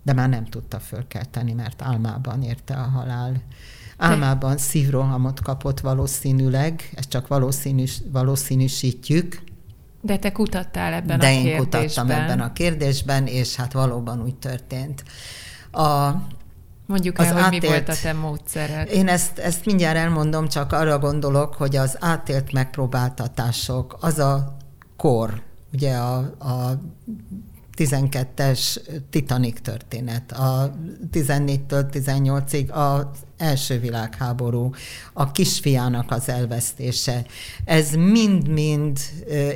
S2: de már nem tudta fölkelteni, mert álmában érte a halál. Álmában szívrohamot kapott valószínűleg, ezt csak valószínűs, valószínűsítjük,
S1: de te kutattál ebben
S2: De
S1: a
S2: én
S1: kérdésben.
S2: kutattam ebben a kérdésben, és hát valóban úgy történt. A,
S1: Mondjuk el, hogy átélt, mi volt a te módszered.
S2: Én ezt, ezt mindjárt elmondom, csak arra gondolok, hogy az átélt megpróbáltatások, az a kor, ugye a, a 12-es Titanic történet, a 14-től 18-ig az első világháború, a kisfiának az elvesztése, ez mind-mind,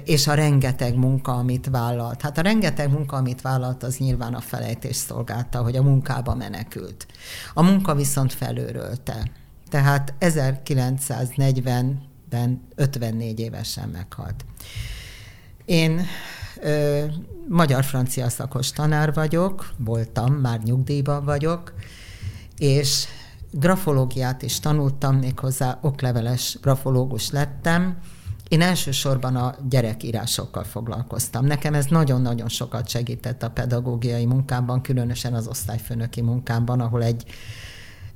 S2: és a rengeteg munka, amit vállalt. Hát a rengeteg munka, amit vállalt, az nyilván a felejtés szolgálta, hogy a munkába menekült. A munka viszont felőrölte. Tehát 1940-ben 54 évesen meghalt. Én ö, magyar-francia szakos tanár vagyok, voltam, már nyugdíjban vagyok, és grafológiát is tanultam, méghozzá okleveles grafológus lettem. Én elsősorban a gyerekírásokkal foglalkoztam. Nekem ez nagyon-nagyon sokat segített a pedagógiai munkámban, különösen az osztályfőnöki munkámban, ahol egy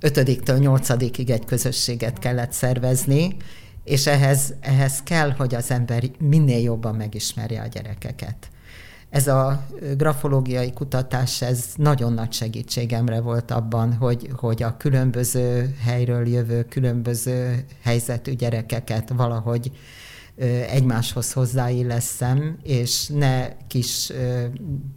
S2: ötödiktől nyolcadikig egy közösséget kellett szervezni, és ehhez, ehhez kell, hogy az ember minél jobban megismerje a gyerekeket. Ez a grafológiai kutatás, ez nagyon nagy segítségemre volt abban, hogy, hogy a különböző helyről jövő, különböző helyzetű gyerekeket valahogy egymáshoz hozzáilleszem, és ne kis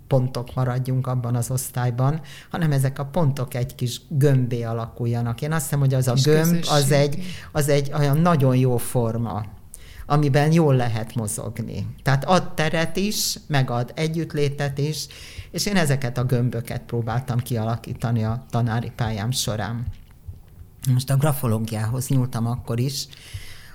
S2: pontok maradjunk abban az osztályban, hanem ezek a pontok egy kis gömbé alakuljanak. Én azt hiszem, hogy az a gömb az egy, az egy olyan nagyon jó forma, amiben jól lehet mozogni. Tehát ad teret is, megad együttlétet is, és én ezeket a gömböket próbáltam kialakítani a tanári pályám során. Most a grafológiához nyúltam akkor is,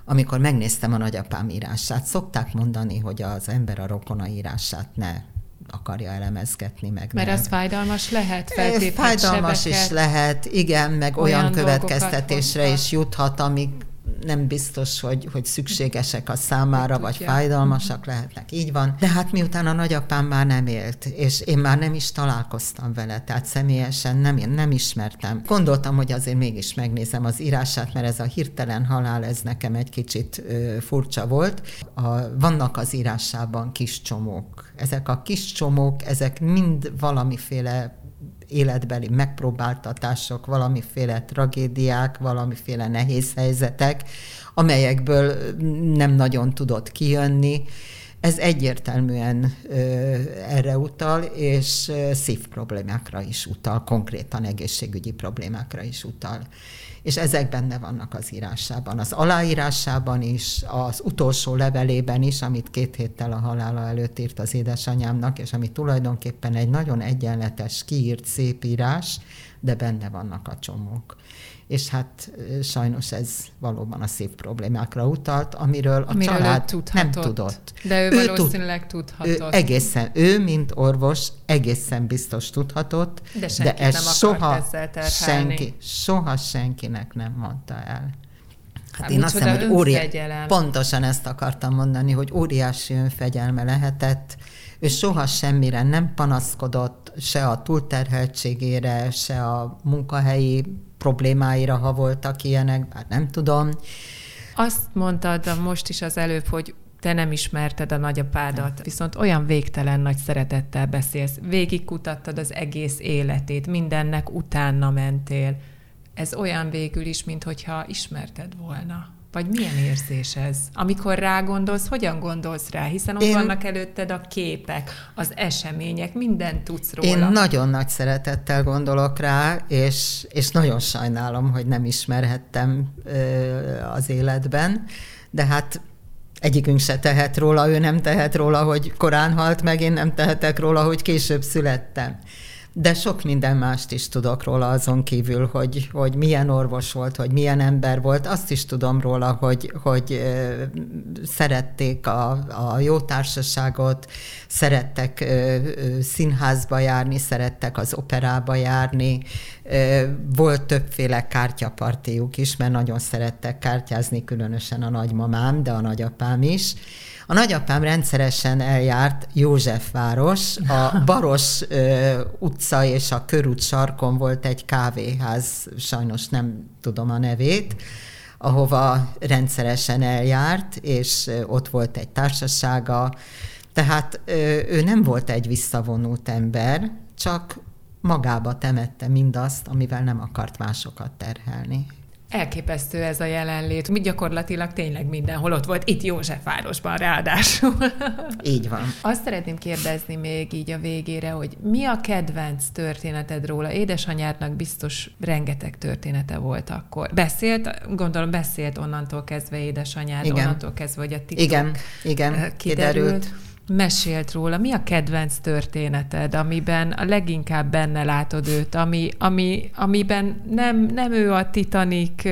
S2: amikor megnéztem a nagyapám írását, szokták mondani, hogy az ember a rokona írását ne akarja elemezgetni meg.
S1: Mert
S2: nem.
S1: az fájdalmas lehet, feltéphet
S2: Fájdalmas
S1: sebeket,
S2: is lehet, igen, meg olyan, olyan következtetésre is juthat, amik nem biztos, hogy, hogy szükségesek a számára, vagy fájdalmasak lehetnek, így van. De hát miután a nagyapám már nem élt, és én már nem is találkoztam vele, tehát személyesen nem, nem ismertem. Gondoltam, hogy azért mégis megnézem az írását, mert ez a hirtelen halál, ez nekem egy kicsit ö, furcsa volt. A, vannak az írásában kis csomók. Ezek a kis csomók, ezek mind valamiféle életbeli megpróbáltatások, valamiféle tragédiák, valamiféle nehéz helyzetek, amelyekből nem nagyon tudott kijönni. Ez egyértelműen ö, erre utal, és szív problémákra is utal, konkrétan egészségügyi problémákra is utal és ezek benne vannak az írásában. Az aláírásában is, az utolsó levelében is, amit két héttel a halála előtt írt az édesanyámnak, és ami tulajdonképpen egy nagyon egyenletes, kiírt szép írás, de benne vannak a csomók és hát sajnos ez valóban a szív problémákra utalt, amiről a amiről család nem tudott.
S1: De ő, ő valószínűleg tud, tudhatott.
S2: Ő egészen, ő, mint orvos, egészen biztos tudhatott, de, de ez nem soha senki, soha senkinek nem mondta el. Hát, hát én azt hiszem, hogy óri... pontosan ezt akartam mondani, hogy óriási önfegyelme lehetett, ő soha semmire nem panaszkodott, se a túlterheltségére, se a munkahelyi problémáira, ha voltak ilyenek, bár nem tudom.
S1: Azt mondtad most is az előbb, hogy te nem ismerted a nagyapádat, viszont olyan végtelen nagy szeretettel beszélsz. Végigkutattad az egész életét, mindennek utána mentél. Ez olyan végül is, mintha ismerted volna. Vagy milyen érzés ez? Amikor rágondolsz, hogyan gondolsz rá? Hiszen ott Én... vannak előtted a képek, az események, minden tudsz róla.
S2: Én nagyon nagy szeretettel gondolok rá, és, és nagyon sajnálom, hogy nem ismerhettem ö, az életben, de hát egyikünk se tehet róla, ő nem tehet róla, hogy korán halt meg, én nem tehetek róla, hogy később születtem de sok minden mást is tudok róla azon kívül, hogy, hogy milyen orvos volt, hogy milyen ember volt. Azt is tudom róla, hogy, hogy szerették a, a jó társaságot, szerettek színházba járni, szerettek az operába járni. Volt többféle kártyapartiuk is, mert nagyon szerettek kártyázni, különösen a nagymamám, de a nagyapám is a nagyapám rendszeresen eljárt Józsefváros, a Baros ö, utca és a körút sarkon volt egy kávéház, sajnos nem tudom a nevét, ahova rendszeresen eljárt, és ott volt egy társasága. Tehát ő nem volt egy visszavonult ember, csak magába temette mindazt, amivel nem akart másokat terhelni.
S1: Elképesztő ez a jelenlét. Mi gyakorlatilag tényleg mindenhol ott volt, itt Józsefvárosban ráadásul.
S2: Így van.
S1: Azt szeretném kérdezni még így a végére, hogy mi a kedvenc történeted róla? Édesanyádnak biztos rengeteg története volt akkor. Beszélt, gondolom beszélt onnantól kezdve édesanyád, igen. onnantól kezdve, hogy a titok
S2: Igen, igen, kiderült. kiderült
S1: mesélt róla. Mi a kedvenc történeted, amiben a leginkább benne látod őt, ami, ami, amiben nem, nem ő a Titanic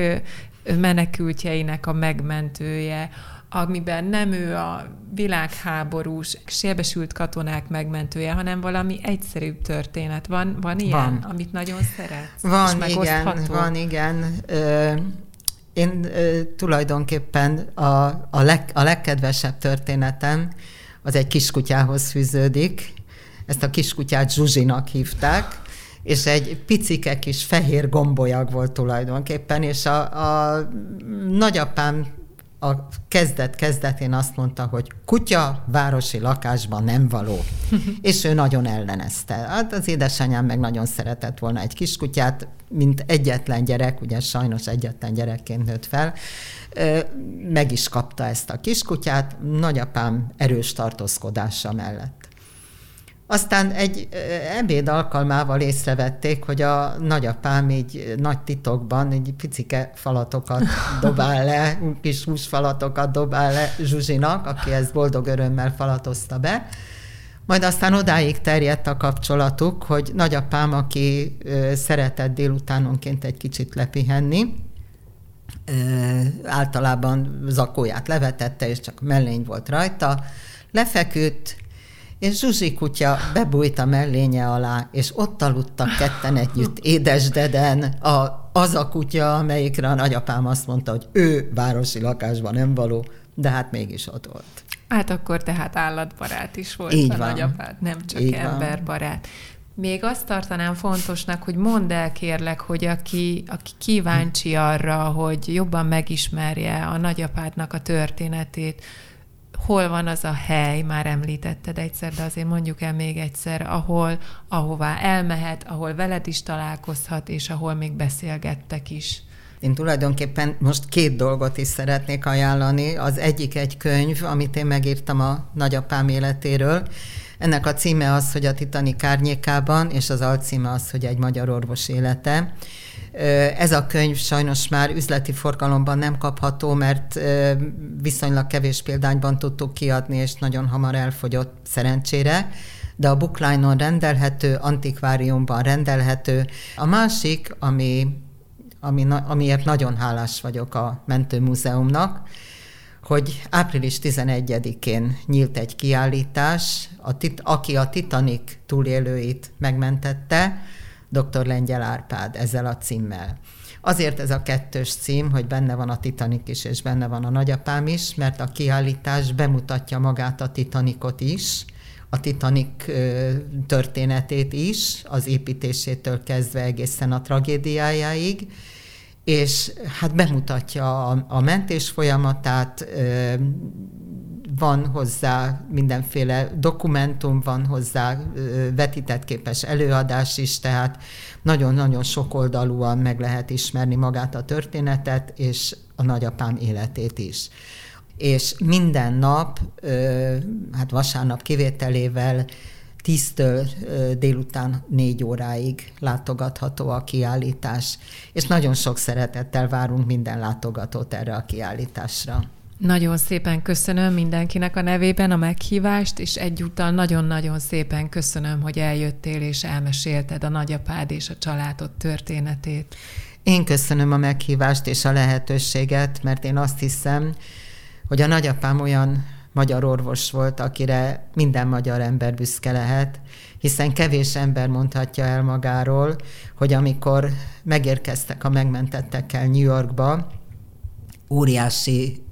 S1: menekültjeinek a megmentője, amiben nem ő a világháborús, sebesült katonák megmentője, hanem valami egyszerűbb történet. Van, van ilyen, van. amit nagyon szeretsz?
S2: Van, igen, van, igen. Ö, én ö, tulajdonképpen a, a, leg, a legkedvesebb történetem, az egy kiskutyához fűződik. Ezt a kiskutyát Zsuzsinak hívták, és egy picike kis fehér gombolyag volt tulajdonképpen, és a, a nagyapám a kezdet kezdetén azt mondta, hogy kutya városi lakásban nem való. és ő nagyon ellenezte. Hát az édesanyám meg nagyon szeretett volna egy kiskutyát, mint egyetlen gyerek, ugye sajnos egyetlen gyerekként nőtt fel, meg is kapta ezt a kiskutyát, nagyapám erős tartózkodása mellett. Aztán egy ebéd alkalmával észrevették, hogy a nagyapám így nagy titokban egy picike falatokat dobál le, kis húsfalatokat dobál le Zsuzsinak, aki ezt boldog örömmel falatozta be. Majd aztán odáig terjedt a kapcsolatuk, hogy nagyapám, aki szeretett délutánonként egy kicsit lepihenni, általában zakóját levetette, és csak mellény volt rajta, lefeküdt, és Zsuzsi kutya bebújt a mellénye alá, és ott aludtak ketten együtt édesdeden, a, az a kutya, amelyikre a nagyapám azt mondta, hogy ő városi lakásban nem való, de hát mégis ott volt.
S1: Hát akkor tehát állatbarát is volt Így a van. nagyapád, nem csak Így emberbarát. Van. Még azt tartanám fontosnak, hogy mondd el kérlek, hogy aki, aki kíváncsi arra, hogy jobban megismerje a nagyapádnak a történetét, hol van az a hely, már említetted egyszer, de azért mondjuk el még egyszer, ahol, ahová elmehet, ahol veled is találkozhat, és ahol még beszélgettek is.
S2: Én tulajdonképpen most két dolgot is szeretnék ajánlani. Az egyik egy könyv, amit én megírtam a nagyapám életéről. Ennek a címe az, hogy a Titanic árnyékában, és az alcíme az, hogy egy magyar orvos élete. Ez a könyv sajnos már üzleti forgalomban nem kapható, mert viszonylag kevés példányban tudtuk kiadni, és nagyon hamar elfogyott szerencsére de a Bookline-on rendelhető, antikváriumban rendelhető. A másik, ami, ami, amiért nagyon hálás vagyok a Mentőmúzeumnak, hogy április 11-én nyílt egy kiállítás, a tit, aki a Titanic túlélőit megmentette, dr. Lengyel Árpád ezzel a címmel. Azért ez a kettős cím, hogy benne van a Titanic is, és benne van a nagyapám is, mert a kiállítás bemutatja magát a Titanicot is, a Titanic történetét is, az építésétől kezdve egészen a tragédiájáig, és hát bemutatja a, a mentés folyamatát, van hozzá mindenféle dokumentum, van hozzá vetített képes előadás is, tehát nagyon-nagyon sokoldalúan meg lehet ismerni magát a történetet, és a nagyapám életét is. És minden nap, hát vasárnap kivételével, 10-től délután 4 óráig látogatható a kiállítás, és nagyon sok szeretettel várunk minden látogatót erre a kiállításra.
S1: Nagyon szépen köszönöm mindenkinek a nevében a meghívást, és egyúttal nagyon-nagyon szépen köszönöm, hogy eljöttél és elmesélted a nagyapád és a családod történetét.
S2: Én köszönöm a meghívást és a lehetőséget, mert én azt hiszem, hogy a nagyapám olyan magyar orvos volt, akire minden magyar ember büszke lehet, hiszen kevés ember mondhatja el magáról, hogy amikor megérkeztek a megmentettekkel New Yorkba, óriási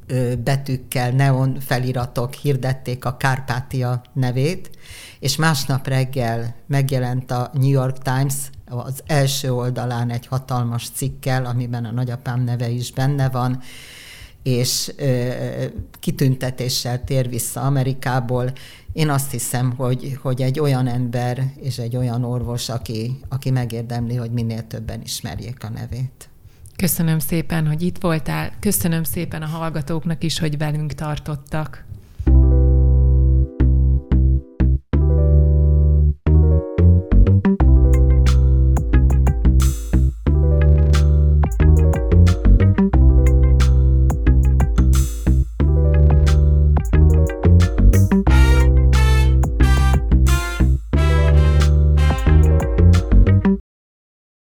S2: betűkkel, neon feliratok hirdették a Kárpátia nevét, és másnap reggel megjelent a New York Times az első oldalán egy hatalmas cikkel, amiben a nagyapám neve is benne van, és ö, kitüntetéssel tér vissza Amerikából. Én azt hiszem, hogy, hogy egy olyan ember és egy olyan orvos, aki, aki megérdemli, hogy minél többen ismerjék a nevét.
S1: Köszönöm szépen, hogy itt voltál. Köszönöm szépen a hallgatóknak is, hogy velünk tartottak.